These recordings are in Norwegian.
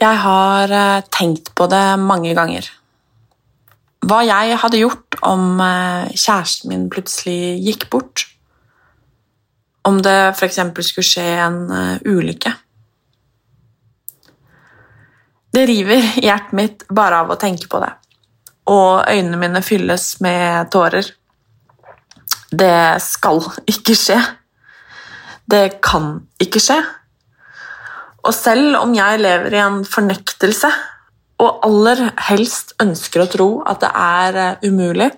Jeg har eh, tenkt på det mange ganger. Hva jeg hadde gjort om eh, kjæresten min plutselig gikk bort. Om det f.eks. skulle skje en eh, ulykke. Det river i hjertet mitt bare av å tenke på det, og øynene mine fylles med tårer. Det skal ikke skje. Det kan ikke skje. Og selv om jeg lever i en fornektelse og aller helst ønsker å tro at det er eh, umulig,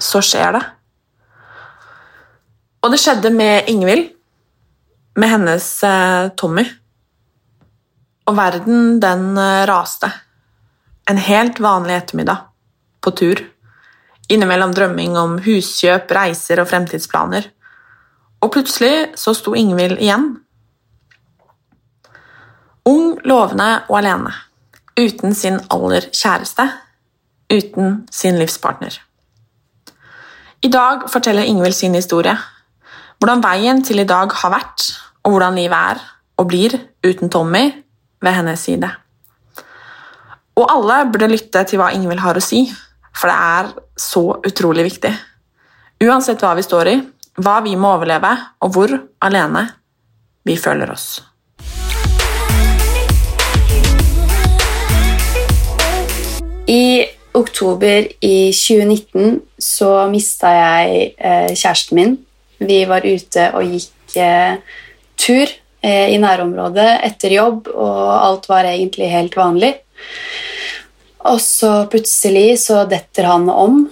så skjer det. Og det skjedde med Ingvild, med hennes eh, Tommy. Og verden, den eh, raste. En helt vanlig ettermiddag, på tur. Innimellom drømming om huskjøp, reiser og fremtidsplaner. Og plutselig så sto Ingvild igjen Ung, lovende og alene. Uten sin aller kjæreste. Uten sin livspartner. I dag forteller Ingvild sin historie. Hvordan veien til i dag har vært, og hvordan livet er og blir uten Tommy ved hennes side. Og alle burde lytte til hva Ingvild har å si, for det er så utrolig viktig. Uansett hva vi står i, hva vi må overleve, og hvor alene vi føler oss. I oktober i 2019 så mista jeg eh, kjæresten min. Vi var ute og gikk eh, tur eh, i nærområdet etter jobb, og alt var egentlig helt vanlig. Og så plutselig så detter han om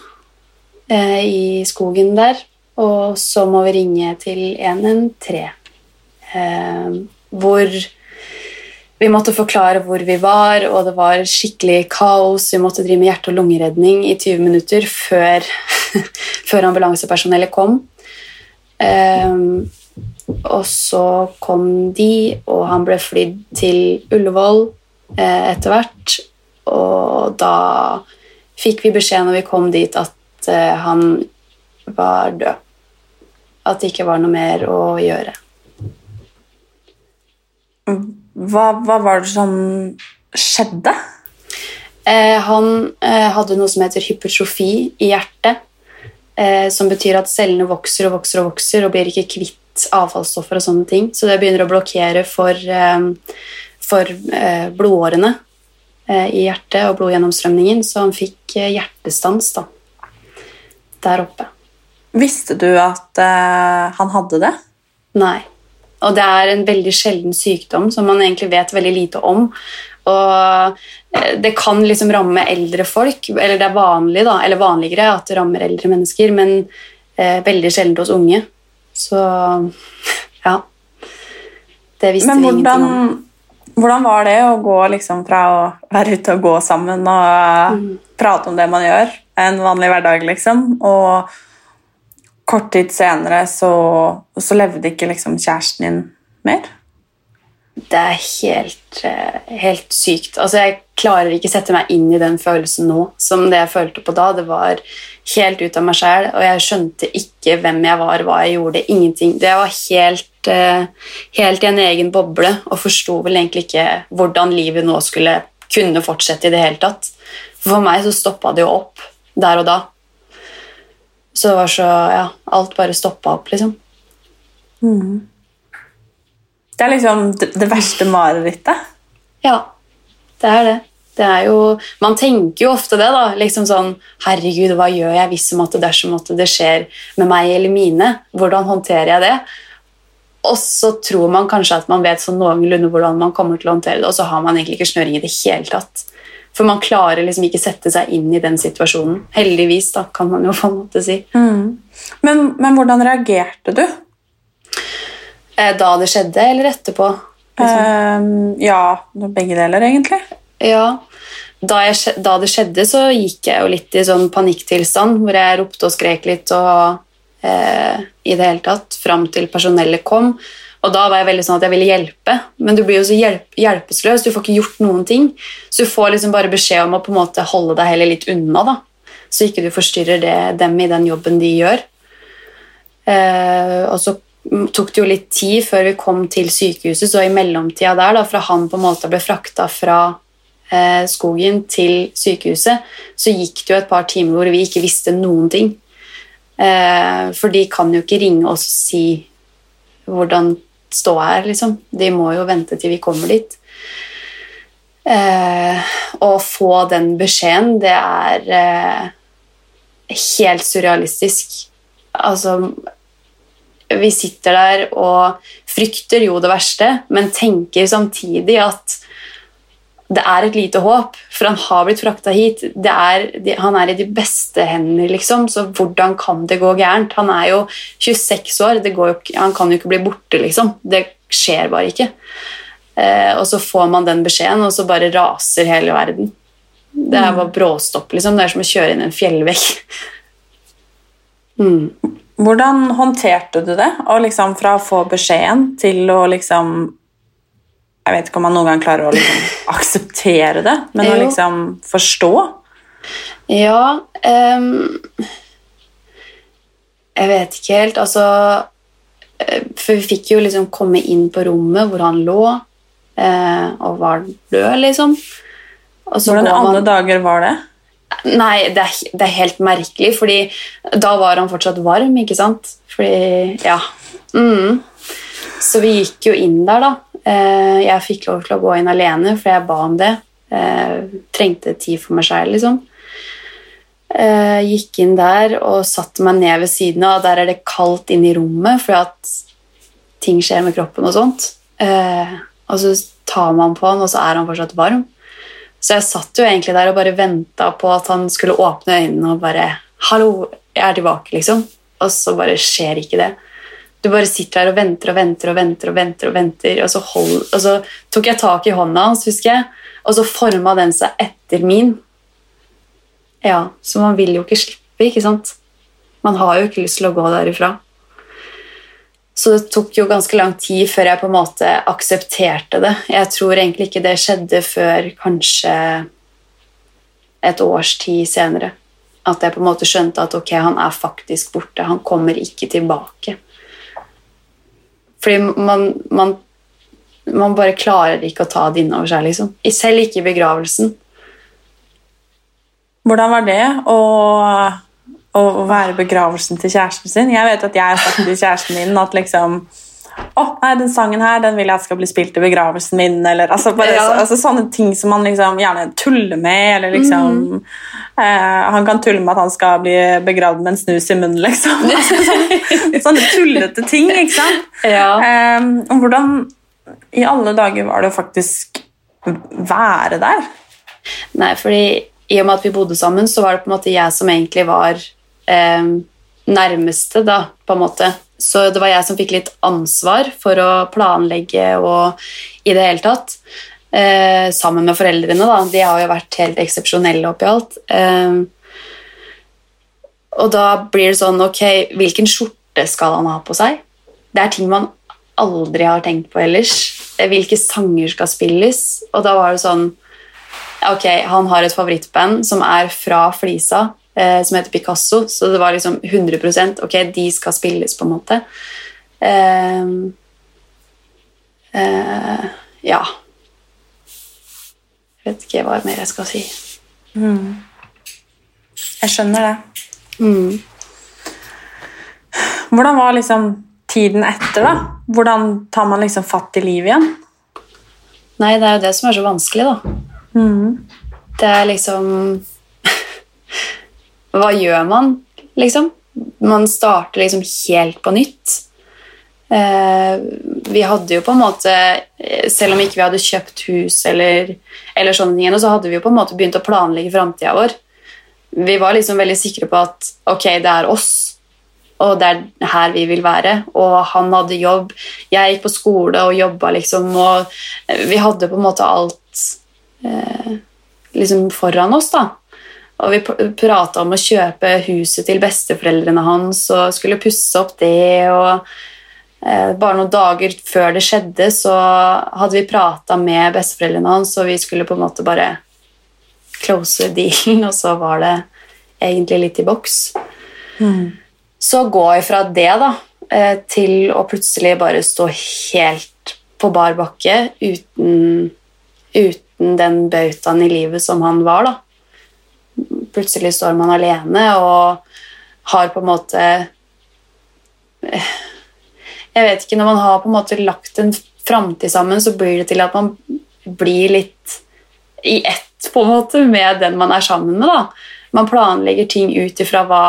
eh, i skogen der, og så må vi ringe til 113. Eh, hvor vi måtte forklare hvor vi var, og det var skikkelig kaos. Vi måtte drive med hjerte- og lungeredning i 20 minutter før, før ambulansepersonellet kom. Um, og så kom de, og han ble flydd til Ullevål eh, etter hvert. Og da fikk vi beskjed når vi kom dit, at eh, han var død. At det ikke var noe mer å gjøre. Hva, hva var det som skjedde? Eh, han eh, hadde noe som heter hypertrofi i hjertet, eh, som betyr at cellene vokser og vokser og vokser og blir ikke kvitt avfallsstoffer og sånne ting. Så det begynner å blokkere for, eh, for eh, blodårene eh, i hjertet og blodgjennomstrømningen, så han fikk hjertestans da, der oppe. Visste du at han hadde det? Nei. Og det er en veldig sjelden sykdom som man egentlig vet veldig lite om. Og eh, det kan liksom ramme eldre folk, eller det er vanlig da, eller vanligere at det rammer eldre mennesker, men eh, veldig sjelden hos unge. Så ja. Det visste Men vi hvordan, ingenting om. hvordan var det å gå liksom fra å være ute og gå sammen og prate om det man gjør, en vanlig hverdag, liksom, og kort tid senere så, så levde ikke liksom kjæresten din mer? Det er helt, eh, helt sykt. Altså, jeg klarer ikke sette meg inn i den følelsen nå som det jeg følte på da. Det var helt ut av meg sjæl, og jeg skjønte ikke hvem jeg var, hva jeg gjorde. Ingenting. Det var helt, eh, helt i en egen boble og forsto vel egentlig ikke hvordan livet nå skulle kunne fortsette i det hele tatt. For meg så stoppa det jo opp der og da. Så det var så Ja, alt bare stoppa opp, liksom. Det er liksom det, verste marerittet. Ja, det er det. Det er jo, man tenker jo ofte det, da. liksom sånn, Herregud, hva gjør jeg hvis om at det dersom at det skjer med meg eller mine? Hvordan håndterer jeg det? Og så tror man kanskje at man vet sånn noenlunde hvordan man kommer til å håndtere det, og så har man egentlig ikke snøring i det hele tatt. For man klarer liksom ikke sette seg inn i den situasjonen. Heldigvis, da, kan man jo på en måte si. Men, men hvordan reagerte du? Eh, Da det skjedde, eller etterpå? Ehm, ja, begge deler, egentlig. Ja, da, jeg, da det skjedde, så gikk jeg jo litt i sånn panikktilstand, hvor jeg ropte og skrek litt og eh, i det hele tatt, fram til personellet kom. Og da var jeg veldig sånn at jeg ville hjelpe, men du blir jo så hjelp, hjelpeløs. Du får ikke gjort noen ting. Så du får liksom bare beskjed om å på en måte holde deg heller litt unna, da. Så ikke du forstyrrer det, dem i den jobben de gjør. Eh, og så tok det jo litt tid før vi kom til sykehuset, så i mellomtida der, da, fra han på en måte ble frakta fra eh, skogen til sykehuset, så gikk det jo et par timer hvor vi ikke visste noen ting. Eh, for de kan jo ikke ringe oss og si hvordan ståa her, liksom. De må jo vente til vi kommer dit. Eh, å få den beskjeden, det er eh, helt surrealistisk. Altså vi sitter der og frykter jo det verste, men tenker samtidig at det er et lite håp, for han har blitt frakta hit. Det er, de, han er i de beste hender, liksom, så hvordan kan det gå gærent? Han er jo 26 år, det går jo, han kan jo ikke bli borte, liksom. Det skjer bare ikke. Eh, og så får man den beskjeden, og så bare raser hele verden. Det er bare bråstopp, liksom. Det er som å kjøre inn en fjellvegg. Mm. Hvordan håndterte du det? Og liksom fra å få beskjeden til å liksom Jeg vet ikke om man noen gang klarer å liksom akseptere det, men å liksom forstå. Ja um, Jeg vet ikke helt. Altså eh, For vi fikk jo liksom komme inn på rommet hvor han lå uh, og var død, liksom. Hvordan i alle dager var det? Nei, det er, det er helt merkelig, fordi da var han fortsatt varm, ikke sant? Fordi, ja. Mm. Så vi gikk jo inn der, da. Eh, Jeg fikk lov til å gå inn alene, for jeg ba om det. Jeg Trengte tid for meg selv, liksom. Jeg Gikk inn der og satte meg ned ved siden av, og der er det kaldt inne i rommet, for at ting skjer med kroppen og sånt. Eh, Og så tar man på han, og så er han fortsatt varm. Så jeg satt jo egentlig der og bare venta på at han skulle åpne øynene og bare 'Hallo, jeg er tilbake', liksom. Og så bare skjer ikke det. Du bare sitter der og venter og venter og venter, og venter, og venter, og så, hold, og så tok jeg tak i hånda hans, husker jeg, og så forma den seg etter min. Ja, Så man vil jo ikke slippe, ikke sant? Man har jo ikke lyst til å gå derifra. Så det tok jo ganske lang tid før jeg på en måte aksepterte det. Jeg tror egentlig ikke det skjedde før kanskje et års tid senere. At jeg på en måte skjønte at ok, han er faktisk borte. Han kommer ikke tilbake. Fordi man, man, man bare klarer ikke å ta det innover seg, liksom. Selv ikke i begravelsen. Hvordan var det å, å være begravelsen til kjæresten sin? Jeg vet at jeg har sagt til kjæresten min at liksom å, nei, den sangen her den vil jeg at skal bli spilt i begravelsen min. Eller, altså, bare, Ja. altså, sånne ting som man liksom gjerne tuller med. Eller liksom, eh, han kan tulle med at han skal bli begravd med en snus i munnen. Liksom. Altså, sånne, sånne tullete ting. ikke sant? Ja. Eh, og hvordan i alle dager var det å faktisk være der? Nei, fordi i og med at vi bodde sammen, så var det på en måte jeg som egentlig var eh, nærmeste, da, på en måte. Så det var jeg som fikk litt ansvar for å planlegge og i det hele tatt. Eh, sammen med foreldrene, da. De har jo vært helt eksepsjonelle oppi alt. Eh, og da blir det sånn, ok, hvilken skjorte skal han ha på seg? Det er ting man aldri har tenkt på ellers. Eh, Hvilke sanger skal spilles? Og da var det sånn Ok, han har et favorittband som er fra Flisa, eh, som heter Picasso, så det var liksom 100% Ok, de skal spilles, på en måte. Eh, eh, ja Jeg vet ikke hva mer jeg skal si. Jeg skjønner det. Mm. Hvordan var liksom tiden etter, da? Hvordan tar man liksom fatt i livet igjen? Nei, det er jo det som er så vanskelig, da. Det er liksom Hva gjør man, liksom? Man starter liksom helt på nytt. Eh, vi hadde jo på en måte Selv om ikke vi hadde kjøpt hus, eller, eller sånne ting, så hadde vi jo på en måte begynt å planlegge framtida vår. Vi var liksom veldig sikre på at ok, det er oss, og det er her vi vil være. Og han hadde jobb, jeg gikk på skole og jobba, liksom, og vi hadde på en måte alt eh, liksom foran oss, da. Og vi prata om å kjøpe huset til besteforeldrene hans og skulle pusse opp det. og eh, Bare noen dager før det skjedde, så hadde vi prata med besteforeldrene hans, og vi skulle på en måte bare close dealen, og så var det egentlig litt i boks. Så gå ifra det da, eh, til å plutselig bare stå helt på bar bakke uten, uten den bautaen i livet som han var, da. Plutselig står man alene og har på en måte Jeg vet ikke, når man har på en måte lagt en framtid sammen, så blir det til at man blir litt i ett på en måte med den man er sammen med. da. Man planlegger ting ut ifra hva,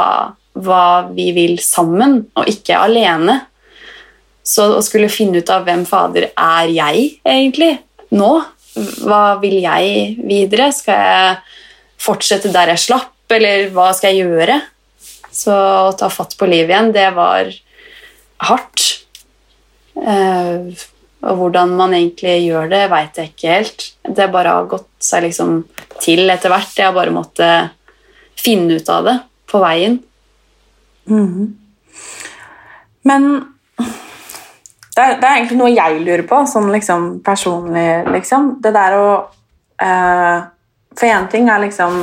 hva vi vil sammen, og ikke alene. Så å skulle finne ut av hvem fader er jeg egentlig nå? Hva vil jeg videre? Skal jeg fortsette der jeg slapp, eller hva skal jeg gjøre? Så å ta fatt på livet igjen, det var hardt. Eh, og hvordan man egentlig gjør det, veit jeg ikke helt. Det bare har gått seg liksom til etter hvert. Jeg har bare måttet finne ut av det på veien. Men det er, det er egentlig noe jeg lurer på, sånn liksom personlig, liksom. Det der å eh, For én ting er liksom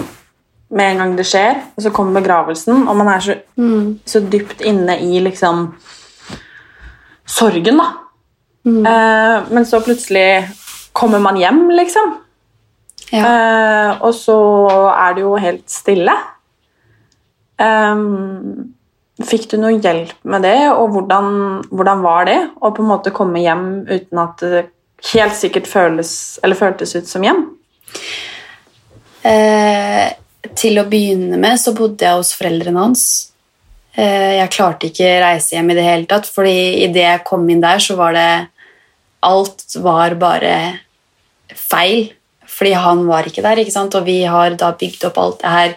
med en gang det skjer, og så kommer begravelsen, og man er så, så dypt inne i liksom sorgen, da. Eh, men så plutselig kommer man hjem, liksom. Eh, og så er det jo helt stille. Um, fikk du noe hjelp med det, og hvordan, hvordan var det å på en måte komme hjem uten at det helt sikkert føles, eller føltes ut som hjem? Eh, til å begynne med så bodde jeg hos foreldrene hans. Eh, jeg klarte ikke reise hjem i det hele tatt, fordi idet jeg kom inn der, så var det Alt var bare feil, fordi han var ikke der, ikke sant? og vi har da bygd opp alt det her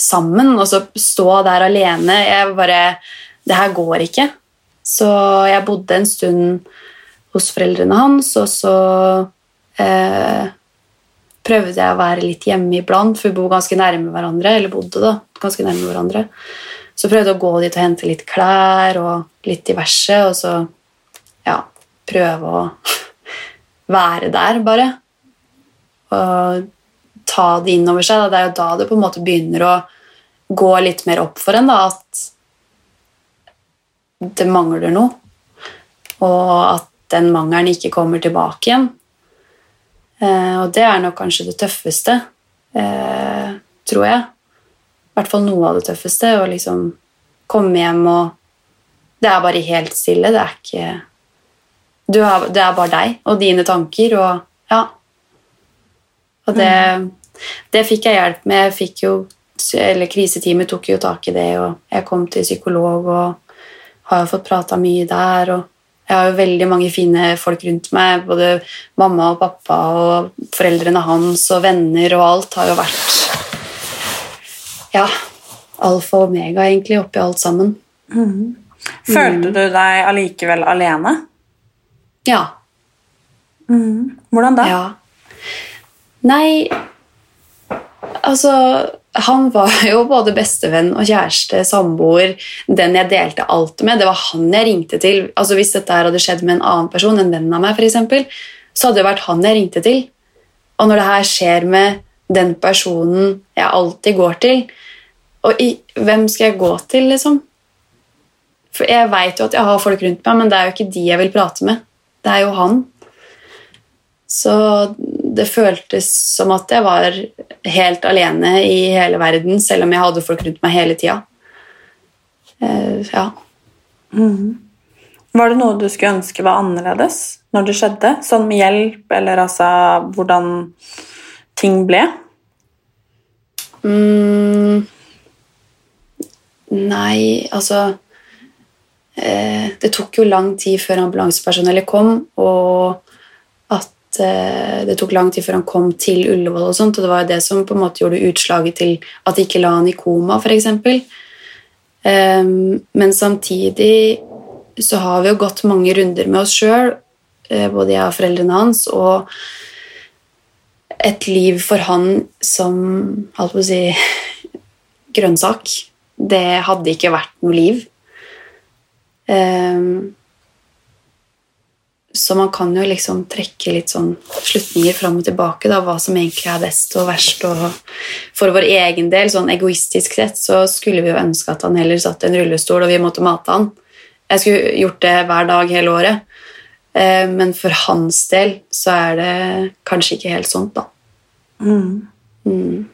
sammen, og så stå der alene Jeg bare Det her går ikke. Så jeg bodde en stund hos foreldrene hans, og så eh, prøvde jeg å være litt hjemme iblant, for vi bor ganske nærme hverandre. eller bodde da, ganske nærme hverandre. Så prøvde jeg å gå dit og hente litt klær og litt diverse, og så ja, prøve å være der, bare. Og ta det inn over seg. Da. Det er jo da det på en måte begynner å gå litt mer opp for en, da, at det mangler noe. Og at den mangelen ikke kommer tilbake igjen. Eh, og det er nok kanskje det tøffeste, eh, tror jeg. I hvert fall noe av det tøffeste. Å liksom komme hjem og Det er bare helt stille. Det er ikke er, Det er bare deg og dine tanker og Ja. Og det, det fikk jeg hjelp med. Jeg fikk jo, eller Kriseteamet tok jo tak i det, og jeg kom til psykolog og har jo fått prata mye der. og Jeg har jo veldig mange fine folk rundt meg. Både mamma og pappa og foreldrene hans og venner og alt har jo vært ja, alfa og omega egentlig oppi alt sammen. Følte du deg allikevel alene? Ja. Hvordan da? Ja. Nei Altså, han var jo både bestevenn og kjæreste, samboer, den jeg delte alt med. Det var han jeg ringte til. Altså, Hvis dette hadde skjedd med en annen person, en venn av meg, for eksempel, så hadde det vært han jeg ringte til. Og når det her skjer med den personen jeg alltid går til Og i, hvem skal jeg gå til, liksom? For Jeg veit jo at jeg har folk rundt meg, men det er jo ikke de jeg vil prate med. Det er jo han. Så det føltes som at jeg var helt alene i hele verden, selv om jeg hadde folk rundt meg hele tida. Eh, ja. Var det noe du skulle ønske var annerledes når det skjedde? Sånn med hjelp, eller altså hvordan ting ble? Mm, nei, altså eh, Det tok jo lang tid før ambulansepersonellet kom, og at eh, det tok lang tid før han kom til Ullevål, og sånt, og det var jo det som på en måte gjorde utslaget til at de ikke la han i koma, f.eks. Um, men samtidig så har vi jo gått mange runder med oss sjøl, både jeg og foreldrene hans, og et liv for han som holdt på å si grønnsak, det hadde ikke vært noe liv. Um, så man kan jo liksom trekke litt sånn slutninger fram og tilbake, da, hva som egentlig er best og verst. Og for vår egen del, sånn egoistisk sett, så skulle vi jo ønske at han heller satt i en rullestol og vi måtte mate han. Jeg skulle gjort det hver dag hele året. Eh, men for hans del så er det kanskje ikke helt sånt, da. Mm. Mm.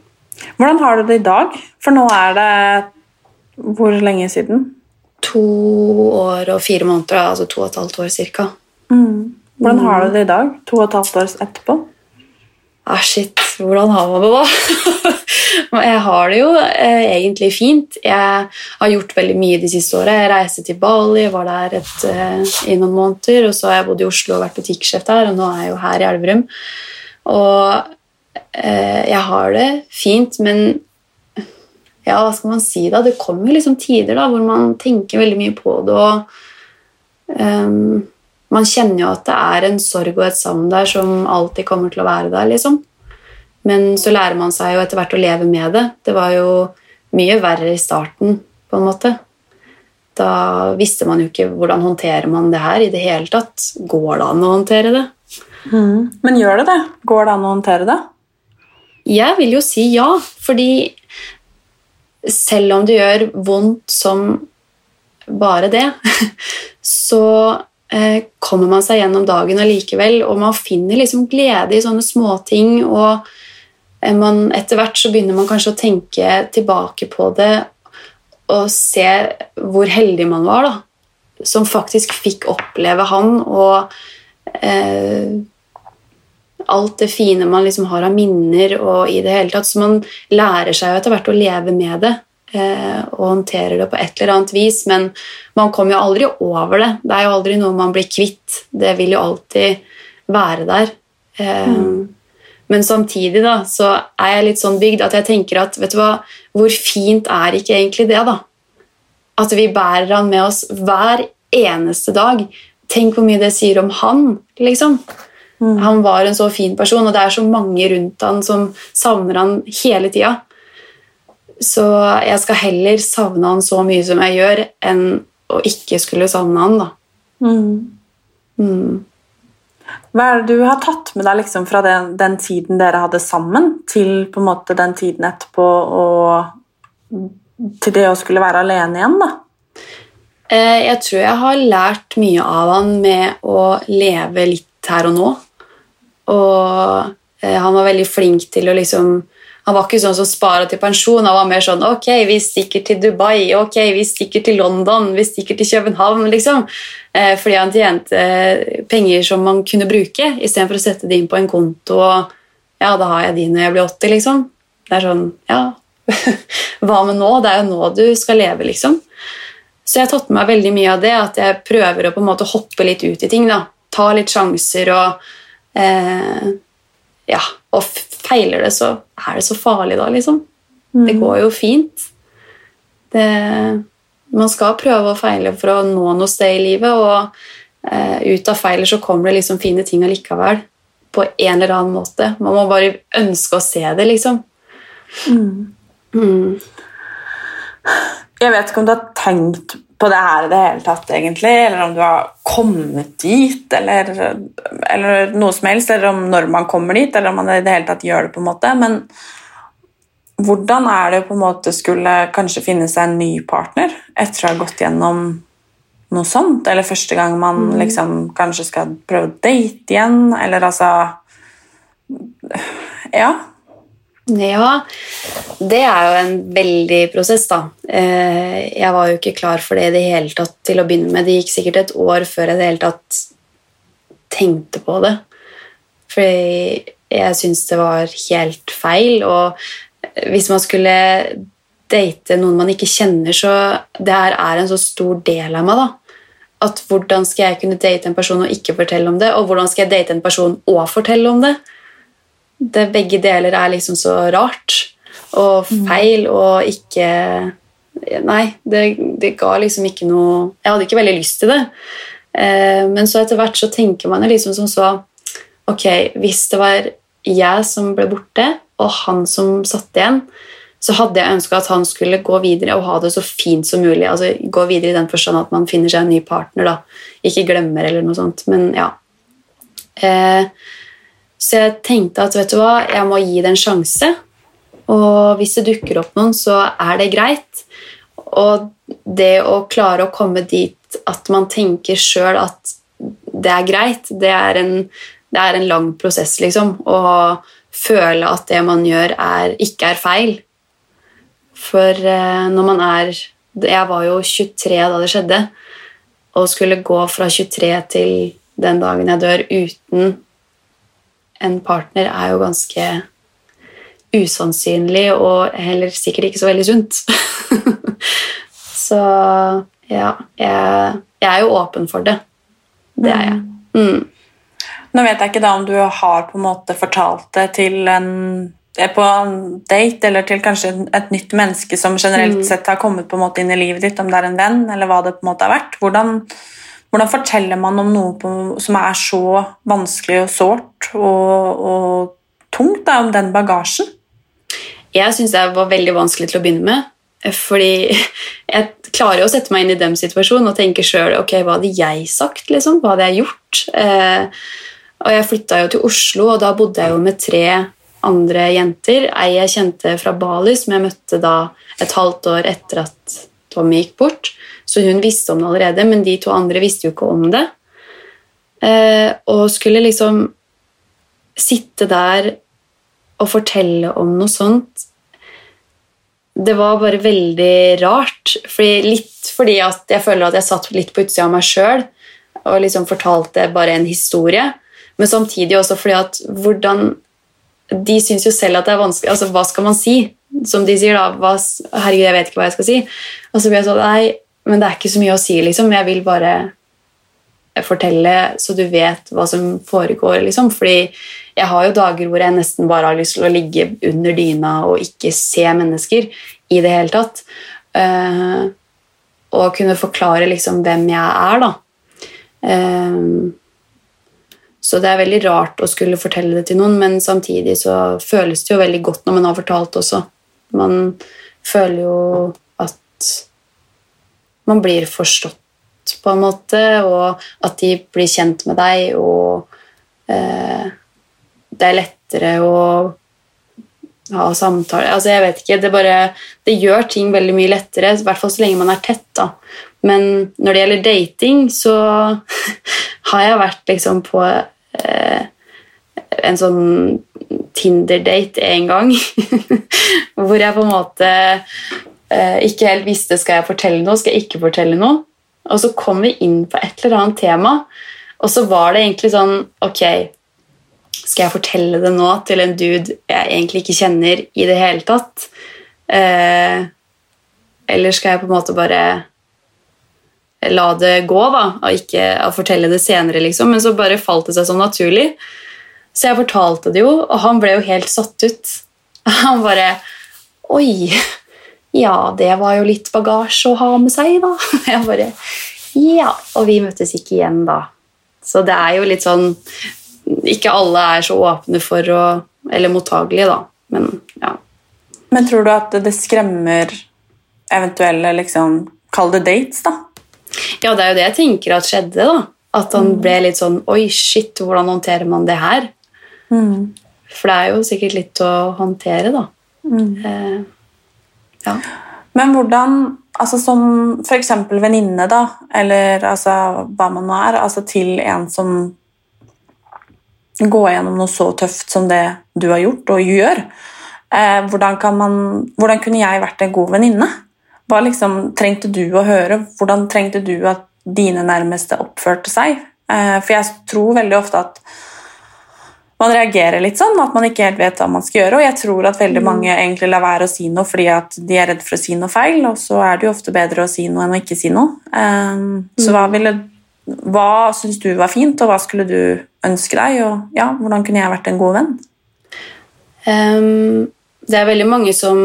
Hvordan har du det i dag? For nå er det Hvor lenge siden? To år og fire måneder, altså to og et halvt år cirka. Mm. Hvordan har du det i dag, to og et halvt år etterpå? Ah, shit, hvordan har man det da? jeg har det jo eh, egentlig fint. Jeg har gjort veldig mye de siste åra. Jeg reiste til Bali, var der et, eh, i noen måneder. Og så har jeg bodd i Oslo og vært butikksjef der, og nå er jeg jo her i Elverum. Og eh, jeg har det fint, men ja, hva skal man si da? Det kommer liksom tider da, hvor man tenker veldig mye på det, og um, man kjenner jo at det er en sorg og et savn der som alltid kommer til å være der, liksom. Men så lærer man seg jo etter hvert å leve med det. Det var jo mye verre i starten, på en måte. Da visste man jo ikke hvordan håndterer man det her i det hele tatt. Går det an å håndtere det? Mm. Men gjør det det? Går det an å håndtere det? Jeg vil jo si ja, fordi selv om det gjør vondt som bare det, så kommer man seg gjennom dagen allikevel, og man finner liksom glede i sånne småting. Og eh, man, etter hvert så begynner man kanskje å tenke tilbake på det og se hvor heldig man var, da. Som faktisk fikk oppleve han, og eh, alt det fine man liksom har av minner og i det hele tatt. Så man lærer seg jo etter hvert å leve med det eh, og håndterer det på et eller annet vis, men man kommer jo aldri over det. Det er jo aldri noe man blir kvitt. Det vil jo alltid være der. Eh, mm. Men samtidig da, så er jeg litt sånn bygd at jeg tenker at vet du hva, hvor fint er ikke egentlig det, da? At vi bærer han med oss hver eneste dag. Tenk hvor mye det sier om han, liksom. Mm. Han var en så fin person, og det er så mange rundt han som savner han hele tida. Så jeg skal heller savne han så mye som jeg gjør, enn å ikke skulle savne han, da. Mm. Mm. Hva er det du har tatt med deg liksom, fra den, den, tiden dere hadde sammen, til på en måte den tiden etterpå og til det å skulle være alene igjen? da? Eh, jeg tror jeg har lært mye av han med å leve litt her og nå. Og eh, han var veldig flink til å liksom Han var ikke sånn som sparer til pensjon. Han var mer sånn Ok, vi stikker til Dubai. Ok, vi stikker til London. Vi stikker til København. liksom. Eh, fordi han tjente eh, penger som man kunne bruke, istedenfor å sette det inn på en konto. og ja, da har jeg de når jeg blir 80, liksom. Det er sånn Ja, hva med nå? Det er jo nå du skal leve, liksom. Så jeg har tatt med meg veldig mye av det, at jeg prøver å på en måte hoppe litt ut i ting. da. Ta litt sjanser og eh, Ja, og feiler det, så er det så farlig da, liksom. Mm. Det går jo fint. Det, man skal prøve å feile for å nå noe sted i livet, og eh, ut av feiler så kommer det liksom fine ting allikevel. På en eller annen måte. Man må bare ønske å se det, liksom. Mm. Mm. Jeg vet ikke om du har tenkt på det her i det hele tatt, egentlig, eller om du har kommet dit, eller, eller, noe som helst, eller om når man kommer dit, eller om man i det hele tatt gjør det, på en måte. Men hvordan er det på en måte skulle kanskje finne seg en ny partner etter å ha gått gjennom noe sånt, eller første gang man Mm. liksom kanskje skal prøve å date igjen, eller altså Ja. Ja, det er jo en veldig prosess, da. Eh, Jeg var jo ikke klar for det i det hele tatt til å begynne med. Det gikk sikkert et år før jeg i det hele tatt tenkte på det. Fordi jeg syns det var helt feil. Og hvis man skulle date noen man ikke kjenner, så det her er en så stor del av meg, da. At hvordan skal jeg kunne date en person og ikke fortelle om det, og hvordan skal jeg date en person og fortelle om det? Det begge deler er liksom så rart og feil og ikke Nei, det, det ga liksom ikke noe Jeg hadde ikke veldig lyst til det. Eh, men så etter hvert så tenker man liksom som så Ok, hvis det var jeg som ble borte, og han som satt igjen, så hadde jeg ønska at han skulle gå videre og ha det så fint som mulig. altså Gå videre i den forstand at man finner seg en ny partner. da, Ikke glemmer eller noe sånt. Men ja. Eh, så jeg tenkte at vet du hva, jeg må gi det en sjanse. Og hvis det dukker opp noen, så er det greit. Og det å klare å komme dit at man tenker sjøl at det er greit, det er, en, det er en lang prosess, liksom. Å føle at det man gjør, er, ikke er feil. For eh, når man er Jeg var jo 23 da det skjedde. Og skulle gå fra 23 til den dagen jeg dør uten en partner, er jo ganske usannsynlig og heller sikkert ikke så veldig sunt. så ja, jeg, jeg, er jo åpen for det. Det er jeg. Mm. Nå vet jeg ikke da om du har på en måte fortalt det til en på en date eller til kanskje et nytt menneske som generelt mm. sett har kommet på en måte inn i livet ditt, om det er en venn eller hva det på en måte har vært. Hvordan, hvordan forteller man om noe på, som er så vanskelig og sårt og, og tungt, da, om den bagasjen? Jeg syns det var veldig vanskelig til å begynne med. Fordi jeg klarer jo å sette meg inn i den situasjonen og tenke sjøl ok, hva hadde jeg sagt, liksom? Hva hadde jeg gjort? Eh, og jeg flytta jo til Oslo, og da bodde jeg jo med tre andre jenter. Ei jeg kjente fra Bali, som jeg møtte da et halvt år etter at Tommy gikk bort. Så hun visste om det allerede, men de to andre visste jo ikke om det. Eh, og skulle liksom sitte der og fortelle om noe sånt Det var bare veldig rart. Fordi, litt fordi at jeg føler at jeg satt litt på utsida av meg sjøl og liksom fortalte bare en historie. Men samtidig også fordi at hvordan De syns jo selv at det er vanskelig altså Hva skal man si? Som de sier, da. Hva, herregud, jeg vet ikke hva jeg skal si. Og så blir jeg sånn Nei, men det er ikke så mye å si, liksom. Jeg vil bare fortelle så du vet hva som foregår, liksom. Fordi jeg har jo dager hvor jeg nesten bare har lyst til å ligge under dyna og ikke se mennesker i det hele tatt. Uh, og kunne forklare liksom hvem jeg er, da. Uh, så det er veldig rart å skulle fortelle det til noen, men samtidig så føles det jo veldig godt når man har fortalt også. Man føler jo at man blir forstått på en måte, og at de blir kjent med deg, og eh, det er lettere å ha samtaler Altså, jeg vet ikke. Det bare Det gjør ting veldig mye lettere, i hvert fall så lenge man er tett, da. Men når det gjelder dating, så har jeg vært liksom på eh, en sånn Tinder-date en gang. hvor jeg på en måte eh, ikke helt visste skal jeg fortelle noe, skal jeg ikke fortelle noe. Og så kom vi inn på et eller annet tema, og så var det egentlig sånn Ok, skal jeg fortelle det nå til en dude jeg egentlig ikke kjenner i det hele tatt? Eh, eller skal jeg på en måte bare la det gå, da, og ikke og fortelle det senere, liksom. Men så bare falt det seg sånn naturlig. Så jeg fortalte det jo, og han ble jo helt satt ut. Han bare Oi, ja, det var jo litt bagasje å ha med seg, da. Jeg bare Ja. Og vi møttes ikke igjen da. Så det er jo litt sånn Ikke alle er så åpne for å Eller mottagelige, da. Men ja. Men tror du at det skremmer eventuelle liksom, Kall det dates, da? Ja, det er jo det jeg tenker at skjedde. da. At han ble litt sånn Oi, shit, hvordan håndterer man det her? Mm. For det er jo sikkert litt å håndtere, da. Mm. Eh, ja. Men hvordan altså Som f.eks. venninne, da, eller altså, hva man nå er, altså til en som går gjennom noe så tøft som det du har gjort og gjør. Eh, hvordan, kan man, hvordan kunne jeg vært en god venninne? Hva liksom trengte du å høre? Hvordan trengte du at dine nærmeste oppførte seg? Eh, for jeg tror veldig ofte at man reagerer litt sånn, at man ikke helt vet hva man skal gjøre. Og jeg tror at veldig mange egentlig lar være å si noe fordi at de er redd for å si noe feil, og så er det jo ofte bedre å si noe enn å ikke si noe. Um, så hva, ville, hva syns du var fint, og hva skulle du ønske deg? Og ja, hvordan kunne jeg vært en god venn? Um, det er veldig mange som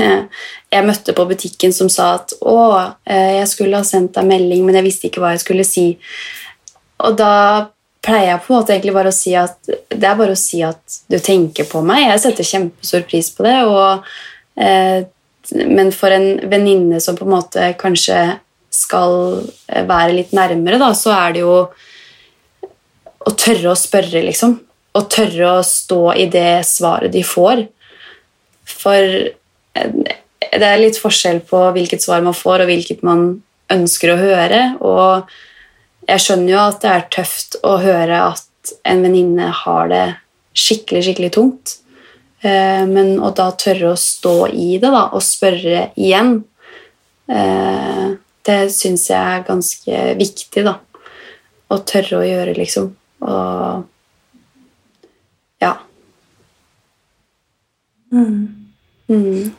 jeg møtte på butikken som sa at 'Å, eh, jeg skulle ha sendt deg melding, men jeg visste ikke hva jeg skulle si'. Og da pleier jeg på en måte egentlig bare å si at det er bare å si at du tenker på meg. Jeg setter kjempestor pris på det. Og, eh, men for en venninne som på en måte kanskje skal være litt nærmere, da, så er det jo å tørre å spørre, liksom. Å tørre å stå i det svaret de får. For eh, det er litt forskjell på hvilket svar man får, og hvilket man ønsker å høre. og jeg skjønner jo at det er tøft å høre at en venninne har det skikkelig, skikkelig tungt. Eh, men å da tørre å stå i det da, og spørre igjen, eh, det syns jeg er ganske viktig. da. Å tørre å gjøre, liksom. Og ja. Mm. Mm.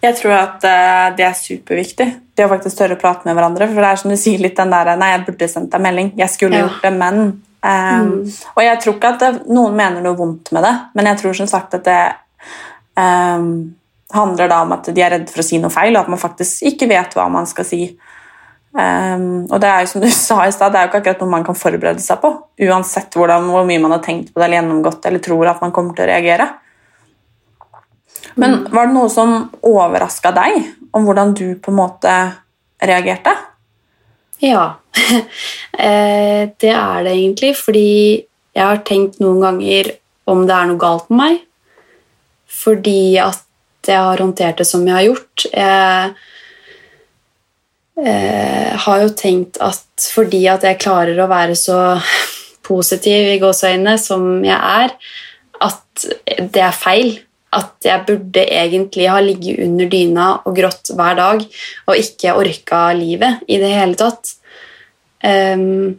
Jeg tror at uh, det er superviktig. Det å faktisk tørre å prate med hverandre. For det er som du sier litt den der Nei, jeg burde sendt deg melding. Jeg skulle ja. gjort det, men um, mm. Og jeg tror ikke at det, noen mener noe vondt med det, men jeg tror som sagt at det um, handler da om at de er redde for å si noe feil, og at man faktisk ikke vet hva man skal si. Um, og det er jo som du sa i sted, det er jo ikke akkurat noe man kan forberede seg på. Uansett hvordan, hvor mye man har tenkt på det eller gjennomgått eller tror at man kommer til å reagere. Men var det noe som overraska deg, om hvordan du på en måte reagerte? Ja, eh, det er det egentlig. Fordi jeg har tenkt noen ganger om det er noe galt med meg. Fordi at jeg har håndtert det som jeg har gjort. Jeg eh, har jo tenkt at fordi at jeg klarer å være så positiv i gåseøynene som jeg er, at det er feil at jeg burde egentlig ha ligget under dyna og grått hver dag og ikke orka livet i det hele tatt. Um,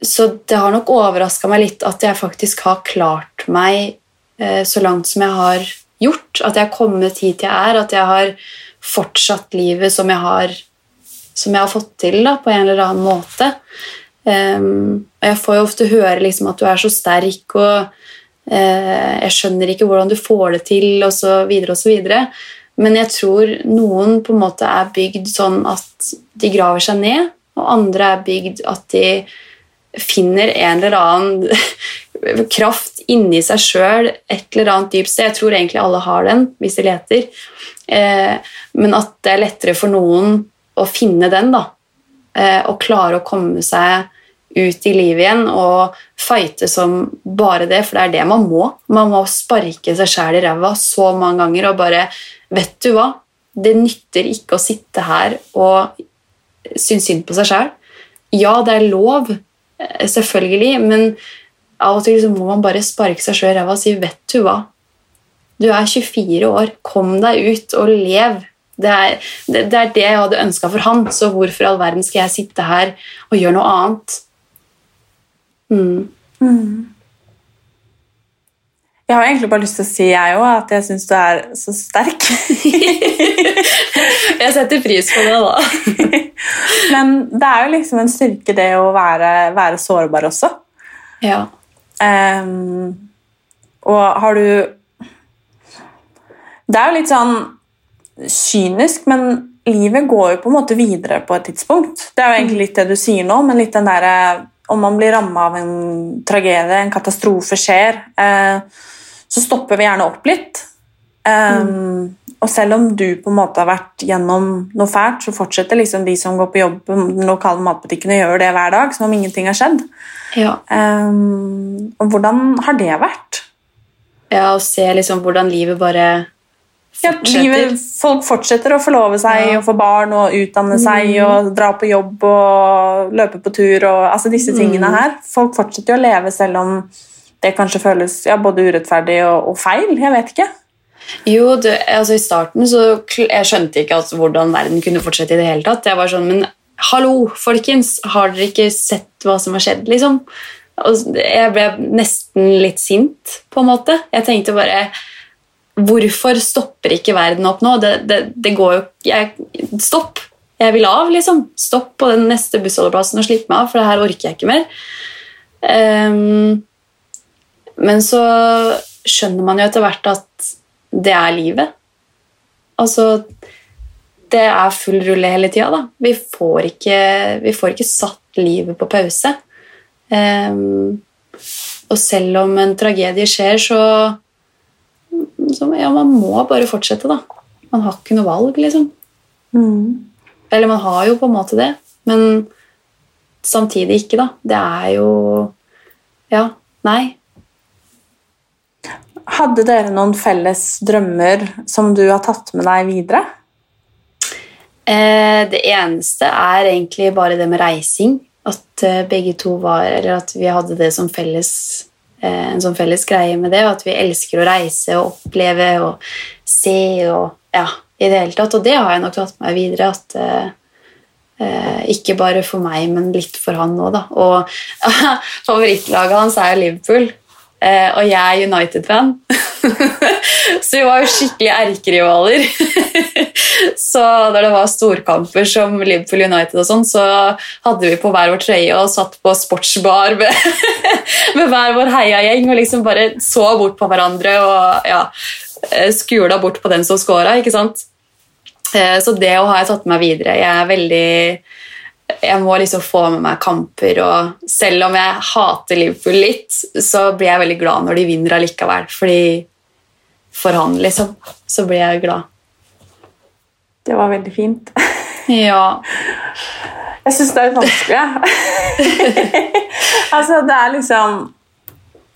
så det har nok overraska meg litt at jeg faktisk har klart meg uh, så langt som jeg har gjort. At jeg har kommet hit jeg er, at jeg har fortsatt livet som jeg har, som jeg har fått til da, på en eller annen måte. Um, og jeg får jo ofte høre liksom, at du er så sterk og uh, jeg skjønner ikke hvordan du får det til, osv., osv. Men jeg tror noen på en måte er bygd sånn at de graver seg ned, og andre er bygd at de finner en eller annen kraft inni seg sjøl, et eller annet dypt sted. Jeg tror egentlig alle har den hvis de leter. Eh, men at det er lettere for noen å finne den, da. Eh, og klare å komme seg ut i livet igjen og fighte som bare det, for det er det man må. Man må sparke seg sjæl i ræva så mange ganger og bare Vet du hva? Det nytter ikke å sitte her og synes synd på seg sjæl. Ja, det er lov, eh, selvfølgelig, men av og til må man bare sparke seg sjøl i ræva og si Vet du hva? Du er 24 år. Kom deg ut og lev. Det er, det, det er det jeg hadde ønska for han, så hvorfor i all verden skal jeg sitte her og gjøre noe annet? Mm. Mm. Jeg har egentlig bare lyst til å si jeg òg, at jeg syns du er så sterk. jeg setter pris på det, da. Men det er jo liksom en styrke, det å være, være sårbar også. Ja. Um, og har du Det er jo litt sånn kynisk, men livet går jo på en måte videre på et tidspunkt. Det er jo egentlig litt det du sier nå, men litt den derre om man blir ramma av en tragedie, en katastrofe skjer, uh, så stopper vi gjerne opp litt. Um, mm. Og selv om du på en måte har vært gjennom noe fælt, så fortsetter liksom de som går på jobb på den lokale matbutikken og gjør det hver dag, som om ingenting har skjedd. Ja. Um, og hvordan har det vært? Ja, Å se liksom hvordan livet bare ja, livet, folk fortsetter å forlove seg ja. og få barn og utdanne seg mm. og dra på jobb og løpe på tur og altså disse tingene mm. her. Folk fortsetter å leve selv om det kanskje føles ja, både urettferdig og, og feil. Jeg vet ikke. Jo, du, altså I starten så jeg skjønte ikke altså, hvordan verden kunne fortsette. i det hele tatt. Jeg var sånn, Men hallo, folkens! Har dere ikke sett hva som har skjedd? liksom? Og jeg ble nesten litt sint, på en måte. Jeg tenkte bare Hvorfor stopper ikke verden opp nå? Det, det, det går jo jeg, Stopp! Jeg vil av, liksom. Stopp på den neste bussholdeplassen og slipp meg av, for det her orker jeg ikke mer. Um, men så skjønner man jo etter hvert at det er livet. Altså Det er full rulle hele tida, da. Vi får, ikke, vi får ikke satt livet på pause. Um, og selv om en tragedie skjer, så, så Ja, man må bare fortsette, da. Man har ikke noe valg, liksom. Eller man har jo på en måte det, men samtidig ikke, da. Det er jo Ja, nei. Hadde dere noen felles drømmer som du har tatt med deg videre? Eh, det eneste er egentlig bare det med reising. At eh, begge to var Eller at vi hadde det som felles eh, en sånn felles greie med det, og at vi elsker å reise og oppleve og se og ja, i det hele tatt. Og det har jeg nok tatt med meg videre. at Ikke bare for meg, men litt for han òg, da. Og favorittlaget hans er Liverpool. Eh, og jeg er United-fan. så vi var jo skikkelig erkerivaler. så da det var storkamper som Liverpool United, og sånn, så hadde vi på hver vår trøye og satt på sportsbar med, med hver vår heiagjeng og liksom bare så bort på hverandre og ja, eh, skula bort på den som scora. ikke sant? Eh, så det å ha jeg tatt med meg videre. Jeg er veldig jeg må liksom få med meg kamper, og selv om jeg hater Liverpool litt, så blir jeg veldig glad når de vinner allikevel. Fordi for han, liksom, så blir jeg glad. Det var veldig fint. Ja. Jeg syns det er litt vanskelig. altså, det er liksom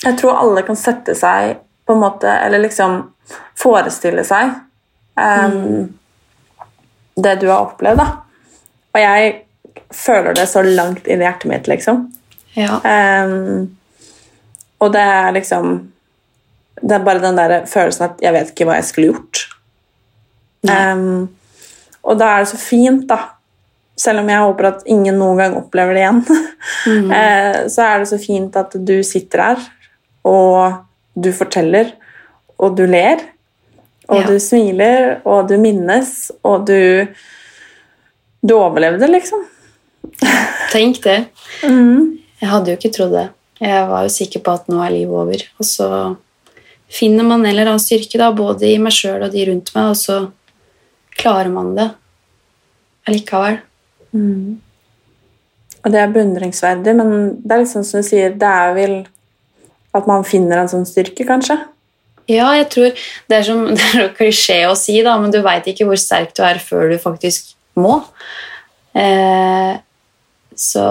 Jeg tror alle kan sette seg på en måte Eller liksom forestille seg um, det du har opplevd, da. Og jeg føler det så langt inn i hjertet mitt, liksom. Ja. Um, og det er liksom Det er bare den der følelsen at jeg vet ikke hva jeg skulle gjort. Um, og da er det så fint, da. Selv om jeg håper at ingen noen gang opplever det igjen, eh, så er det så fint at du sitter her, og du forteller, og du ler, og Ja. du smiler, og du minnes, og du Du overlevde, liksom. Tenk det. Jeg hadde jo ikke trodd det. Jeg var jo sikker på at nå er livet over. Og så finner man en eller annen styrke, da, både i meg sjøl og de rundt meg, og så klarer man det allikevel. Og det er beundringsverdig, men det er liksom som du sier, det er vel at man finner en sånn styrke, kanskje. Ja, jeg tror Det er som det er klisjé å si, da, men du veit ikke hvor sterk du er før du faktisk må. Eh, så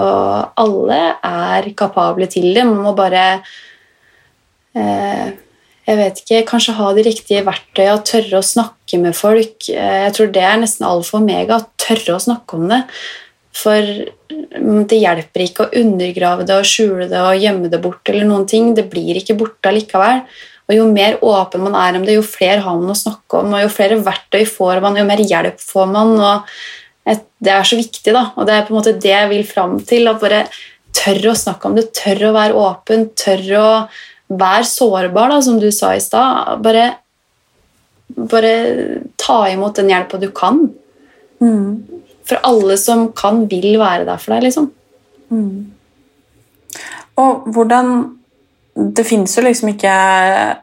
alle er kapable til det. Man må bare eh, Jeg vet ikke Kanskje ha de riktige verktøyene, tørre å snakke med folk. Eh, jeg tror det er nesten alfa og omega. Tørre å snakke om det. For mm, det hjelper ikke å undergrave det og skjule det og gjemme det bort. eller noen ting. Det blir ikke borte allikevel. Og Jo mer åpen man er om det, jo flere har man å snakke om, og jo flere verktøy får man, jo mer hjelp får man. og et, Det er så viktig, da. Og det er på en måte det jeg vil fram til. At bare tørre å snakke om det, tørre å være åpen, tørre å være sårbar, da, som du sa i stad. Bare, bare ta imot den hjelpa du kan. For alle som kan, vil være der for deg, liksom. Og hvordan Det fins jo liksom ikke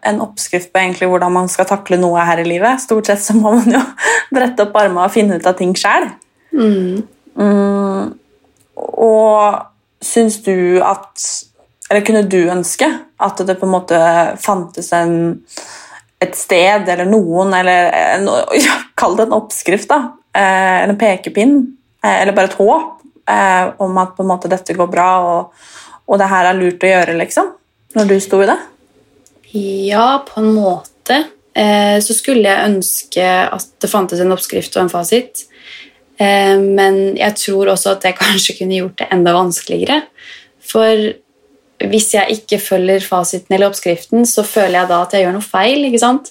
en oppskrift på egentlig hvordan man skal takle noe her i livet. Stort sett så må man jo brette opp armene og finne ut av ting sjøl. Mm, og syns du at Eller kunne du ønske at det på en måte fantes en, et sted eller noen, eller en, ja, kall det en oppskrift, da, eh, en pekepinn, eh, eller bare et håp eh, om at på en måte dette går bra, og, og det her er lurt å gjøre, liksom? Når du sto i det? Ja, på en måte. Eh, så skulle jeg ønske at det fantes en oppskrift og en fasit. Eh, men jeg tror også at det kanskje kunne gjort det enda vanskeligere. For hvis jeg ikke følger fasiten eller oppskriften, så føler jeg da at jeg gjør noe feil. ikke sant?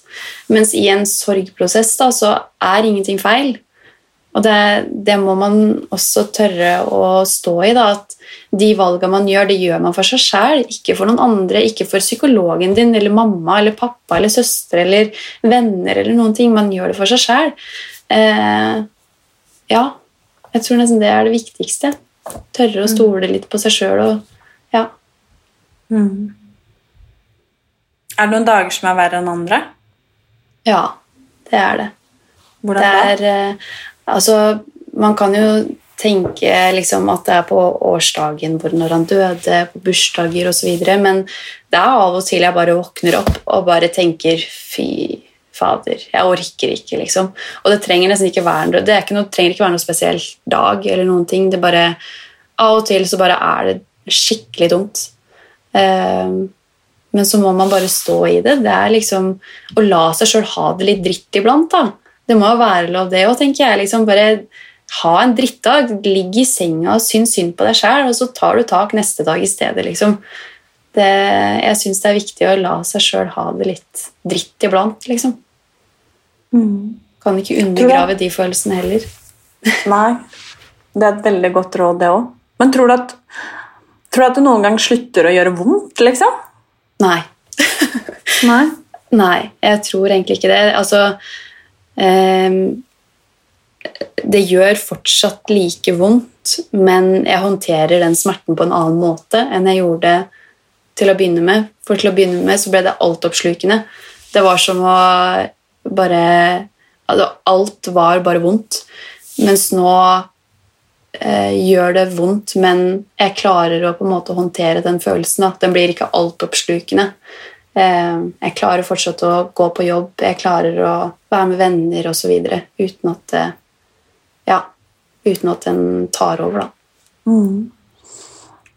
Mens i en sorgprosess da, så er ingenting feil. Og det, det må man også tørre å stå i. da, At de valgene man gjør, det gjør man for seg sjæl, ikke for noen andre. Ikke for psykologen din eller mamma eller pappa eller søstre eller venner eller noen ting. Man gjør det for seg sjæl. Eh, ja. Jeg tror nesten det er det viktigste. Tørre å stole litt på seg sjøl og ja. Mm. Er det noen dager som er verre enn andre? Ja, det er det. Hvordan det er, eh, altså, man kan jo tenke liksom, at det er på årsdagen hvor når han døde, på bursdager osv., men det er av og til jeg bare våkner opp og bare tenker fy fader, jeg orker ikke, liksom. Og det trenger nesten ikke være det er ikke noe, trenger ikke være noe spesiell dag eller noen ting. Det bare, av og til så bare er det skikkelig dumt. Um, men så må man bare stå i det. Det er liksom å la seg sjøl ha det litt dritt iblant. da. Det må jo være lov, det òg, tenker jeg. liksom Bare ha en drittdag. Ligg i senga og syns synd på deg sjæl, og så tar du tak neste dag i stedet. liksom. Det, jeg syns det er viktig å la seg sjøl ha det litt dritt iblant, liksom. Kan ikke undergrave de følelsene heller. Nei. Det er et veldig godt råd, det òg. Men tror du, at, tror du at det noen gang slutter å gjøre vondt, liksom? Nei. Nei. Nei, jeg tror egentlig ikke det. Altså eh, Det gjør fortsatt like vondt, men jeg håndterer den smerten på en annen måte enn jeg gjorde til å begynne med. For til å begynne med så ble det altoppslukende. Det var som å bare altså, Alt var bare vondt. Mens nå eh, gjør det vondt, men jeg klarer å på en måte håndtere den følelsen. Da. Den blir ikke altoppslukende. Eh, jeg klarer fortsatt å gå på jobb, jeg klarer å være med venner osv. uten at det ja, uten at den tar over, da.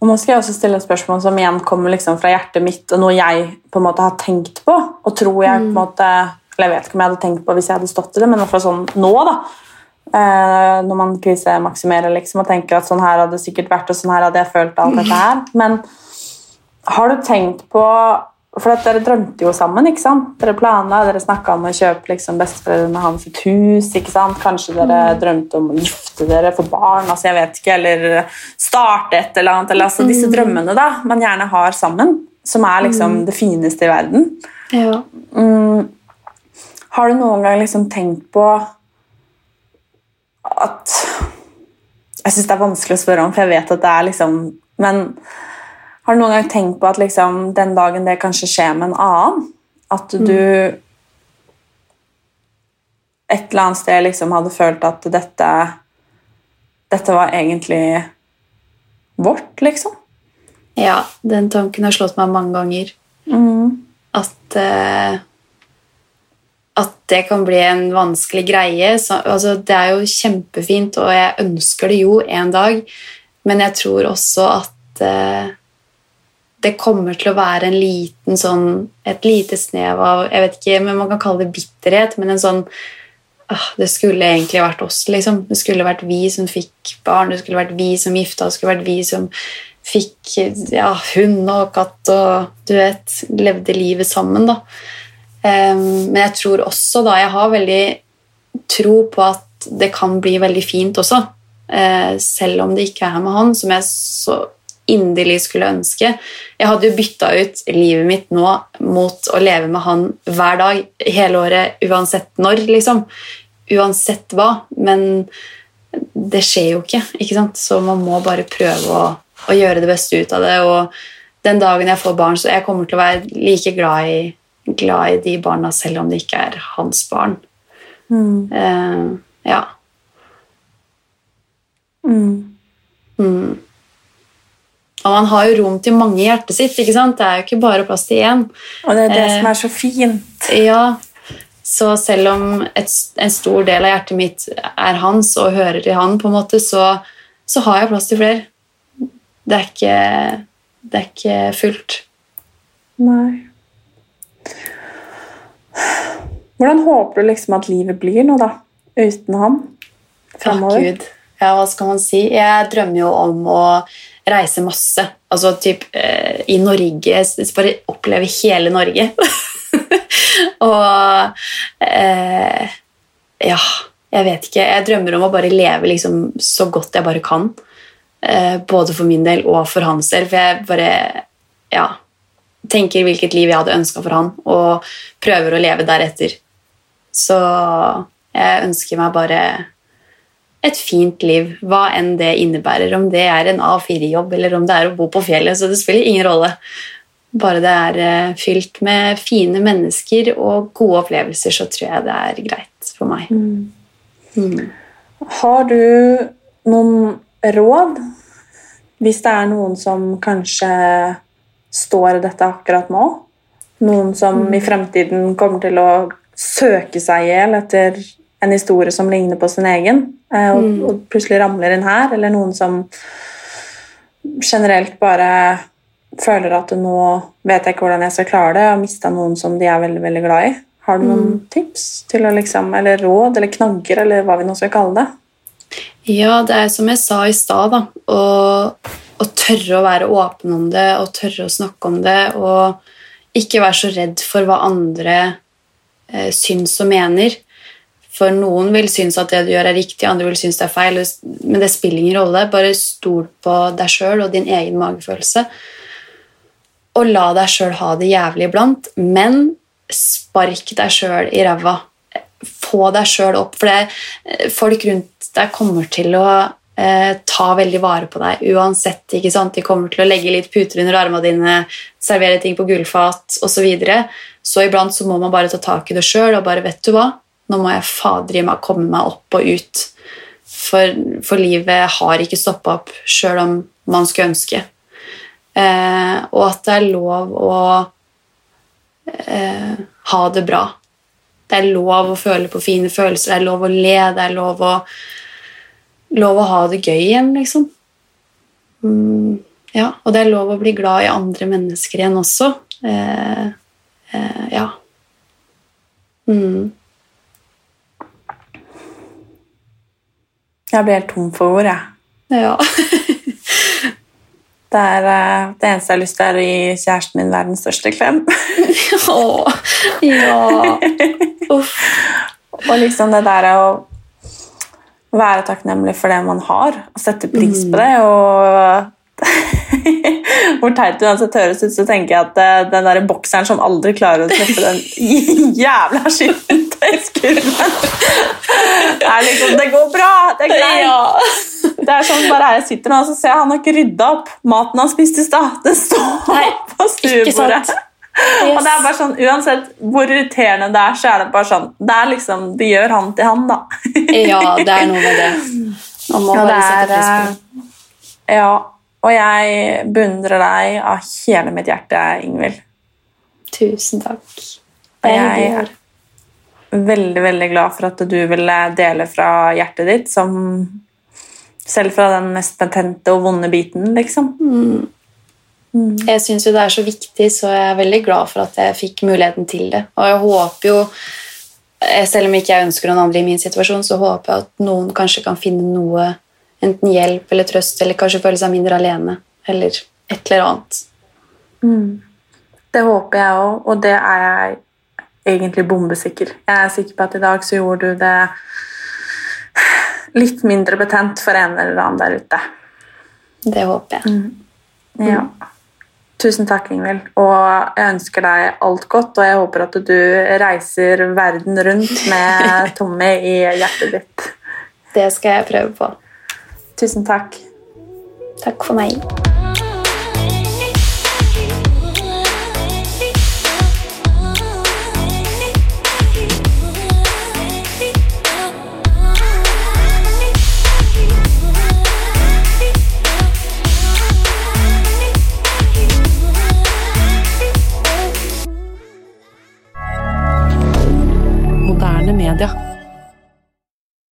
Og nå skal jeg også stille et spørsmål som igjen kommer liksom fra hjertet mitt, og noe jeg på en måte har tenkt på, og tror jeg på en måte Eller jeg vet ikke om jeg hadde tenkt på hvis jeg hadde stått i det, men i hvert fall sånn nå, da. Uh, når man krisemaksimerer liksom, og tenker at sånn her hadde det sikkert vært, og sånn her hadde jeg følt alt dette her. Men har du tenkt på For at dere drømte jo sammen, ikke sant? Dere planla, dere snakka om å kjøpe liksom, besteforeldrene hans et hus, ikke sant? Kanskje dere drømte om å gifte dere, få barn, altså jeg vet ikke, eller starte et eller annet. Eller, altså, disse drømmene da, man gjerne har sammen, som er liksom det fineste i verden. Ja. Mm. Har du noen gang liksom tenkt på at Jeg syns det er vanskelig å spørre om, for jeg vet at det er liksom Men har du noen gang tenkt på at liksom, den dagen det kanskje skjer med en annen, at du et eller annet sted liksom hadde følt at dette Dette var egentlig vårt, liksom? Ja, den tanken har slått meg mange ganger. At eh, At det kan bli en vanskelig greie. Så, altså, det er jo kjempefint, og jeg ønsker det jo en dag, men jeg tror også at eh, det kommer til å være en liten sånn Et lite snev av Jeg vet ikke, men man kan kalle det bitterhet, men en sånn ah, Det skulle egentlig vært oss, liksom. Det skulle vært vi som fikk barn, det skulle vært vi som gifta det skulle vært vi som fikk ja, hund og katt og du vet, levde livet sammen. da. Em, men jeg tror også da Jeg har veldig tro på at det kan bli veldig fint også. Eh, selv om det ikke er med han, som jeg så inderlig skulle ønske. Jeg hadde jo bytta ut livet mitt nå mot å leve med han hver dag hele året, uansett når, liksom. Uansett hva. Men det skjer jo ikke, ikke sant? så man må bare prøve å, å gjøre det beste ut av det. Og den dagen jeg får barn, så jeg kommer til å være like glad i, glad i de barna selv om det ikke er hans barn. Eh, ja. Mm. Og man har jo rom til mange i hjertet sitt. ikke sant? Det er jo ikke bare plass til én. Og det er det Eh, som er så fint. Ja, så selv om et, en stor del av hjertet mitt er hans og hører til han, på en måte, så, så har jeg plass til flere. Det er ikke, det er ikke fullt. Nei. Hvordan håper du liksom at livet blir nå, da? Uten han? Fremover? Gud. Ja, hva skal man si? Jeg drømmer jo om å reise masse. Altså typ eh, i Norge. Bare oppleve hele Norge. og eh, ja, jeg vet ikke. Jeg drømmer om å bare leve liksom så godt jeg bare kan. Eh, både for min del og for hans del. For jeg bare ja, tenker hvilket liv jeg hadde ønska for han, og prøver å leve deretter. Så jeg ønsker meg bare et fint liv, hva enn det innebærer. Om det er en A4-jobb eller om det er å bo på fjellet. Så det spiller ingen rolle. Bare det er eh, fylt med fine mennesker og gode opplevelser, så tror jeg det er greit for meg. Mm. Har du noen råd hvis det er noen som kanskje står i dette akkurat nå? Noen som i fremtiden kommer til å søke seg i hjel etter en historie som ligner på sin egen, eh, og, Mm. og plutselig ramler inn her, eller noen som generelt bare føler at nå vet jeg ikke hvordan jeg skal klare det, og har mista noen som de er veldig veldig glad i. Har du noen Mm. tips til å liksom, eller råd eller knagger, eller hva vi nå skal kalle det? Ja, det er som jeg sa i stad, da. Å, å tørre å være åpen om det, og tørre å snakke om det, og ikke være så redd for hva andre eh, syns og mener. For noen vil synes at det du gjør, er riktig, andre vil synes det er feil, men det spiller ingen rolle. Bare stol på deg sjøl og din egen magefølelse. Og la deg sjøl ha det jævlig iblant, men spark deg sjøl i ræva. Få deg sjøl opp, for det, eh, folk rundt deg kommer til å eh, ta veldig vare på deg uansett. ikke sant? De kommer til å legge litt puter under armene dine, servere ting på gullfat osv. Så, videre. så iblant så må man bare ta tak i det sjøl og bare vet du hva, nå må jeg fader meg komme meg opp og ut. For, for livet har ikke stoppa opp sjøl om man skulle ønske. Eh, og at det er lov å eh, ha det bra. Det er lov å føle på fine følelser, det er lov å le, det er lov å, lov å ha det gøy igjen, liksom. Mm, ja, og det er lov å bli glad i andre mennesker igjen også. Eh, eh, ja. Mm. Jeg blir helt tom for ord, jeg. Ja. Det, er, eh, det eneste jeg har lyst til, er å gi kjæresten min verdens største klem. Åh, ja. Og liksom det der å være takknemlig for det man har, og sette pris på det. Og hvor teit det uansett høres ut, så tenker jeg at eh, den der bokseren som aldri klarer å treffe den jævla skittentøyskurven liksom Det går bra! Det er greit! Det er sånn bare her jeg sitter nå, så ser jeg han har ikke rydda opp maten han spiste i stad. Den står på stuebordet. Sant? Og det er bare sånn, Uansett hvor irriterende det er, så er det bare sånn Det er liksom, det gjør han til han, da. ja, det er noe med det. Man må Ja, bare sette pris på det. eh, Ja, og jeg beundrer deg av hele mitt hjerte, Ingvild. Tusen takk. Det er jeg er veldig, veldig glad for at du ville dele fra hjertet ditt, som selv fra den mest betente og vonde biten, liksom. Jeg syns jo det er så viktig, så jeg er veldig glad for at jeg fikk muligheten til det. Og jeg håper jo, eh, selv om ikke jeg ønsker noen andre i min situasjon, så håper jeg at noen kanskje kan finne noe, enten hjelp eller trøst, eller kanskje føle seg mindre alene, eller et eller annet. Det håper jeg òg, og det er jeg egentlig bombesikker. Jeg er sikker på at i dag så gjorde du det litt mindre betent for en eller annen der ute. Det håper jeg. Ja. Tusen takk, Ingvild. Og jeg ønsker deg alt godt, og jeg håper at du reiser verden rundt med Tommy i hjertet ditt. Det skal jeg prøve på. Tusen takk. Takk for meg. rien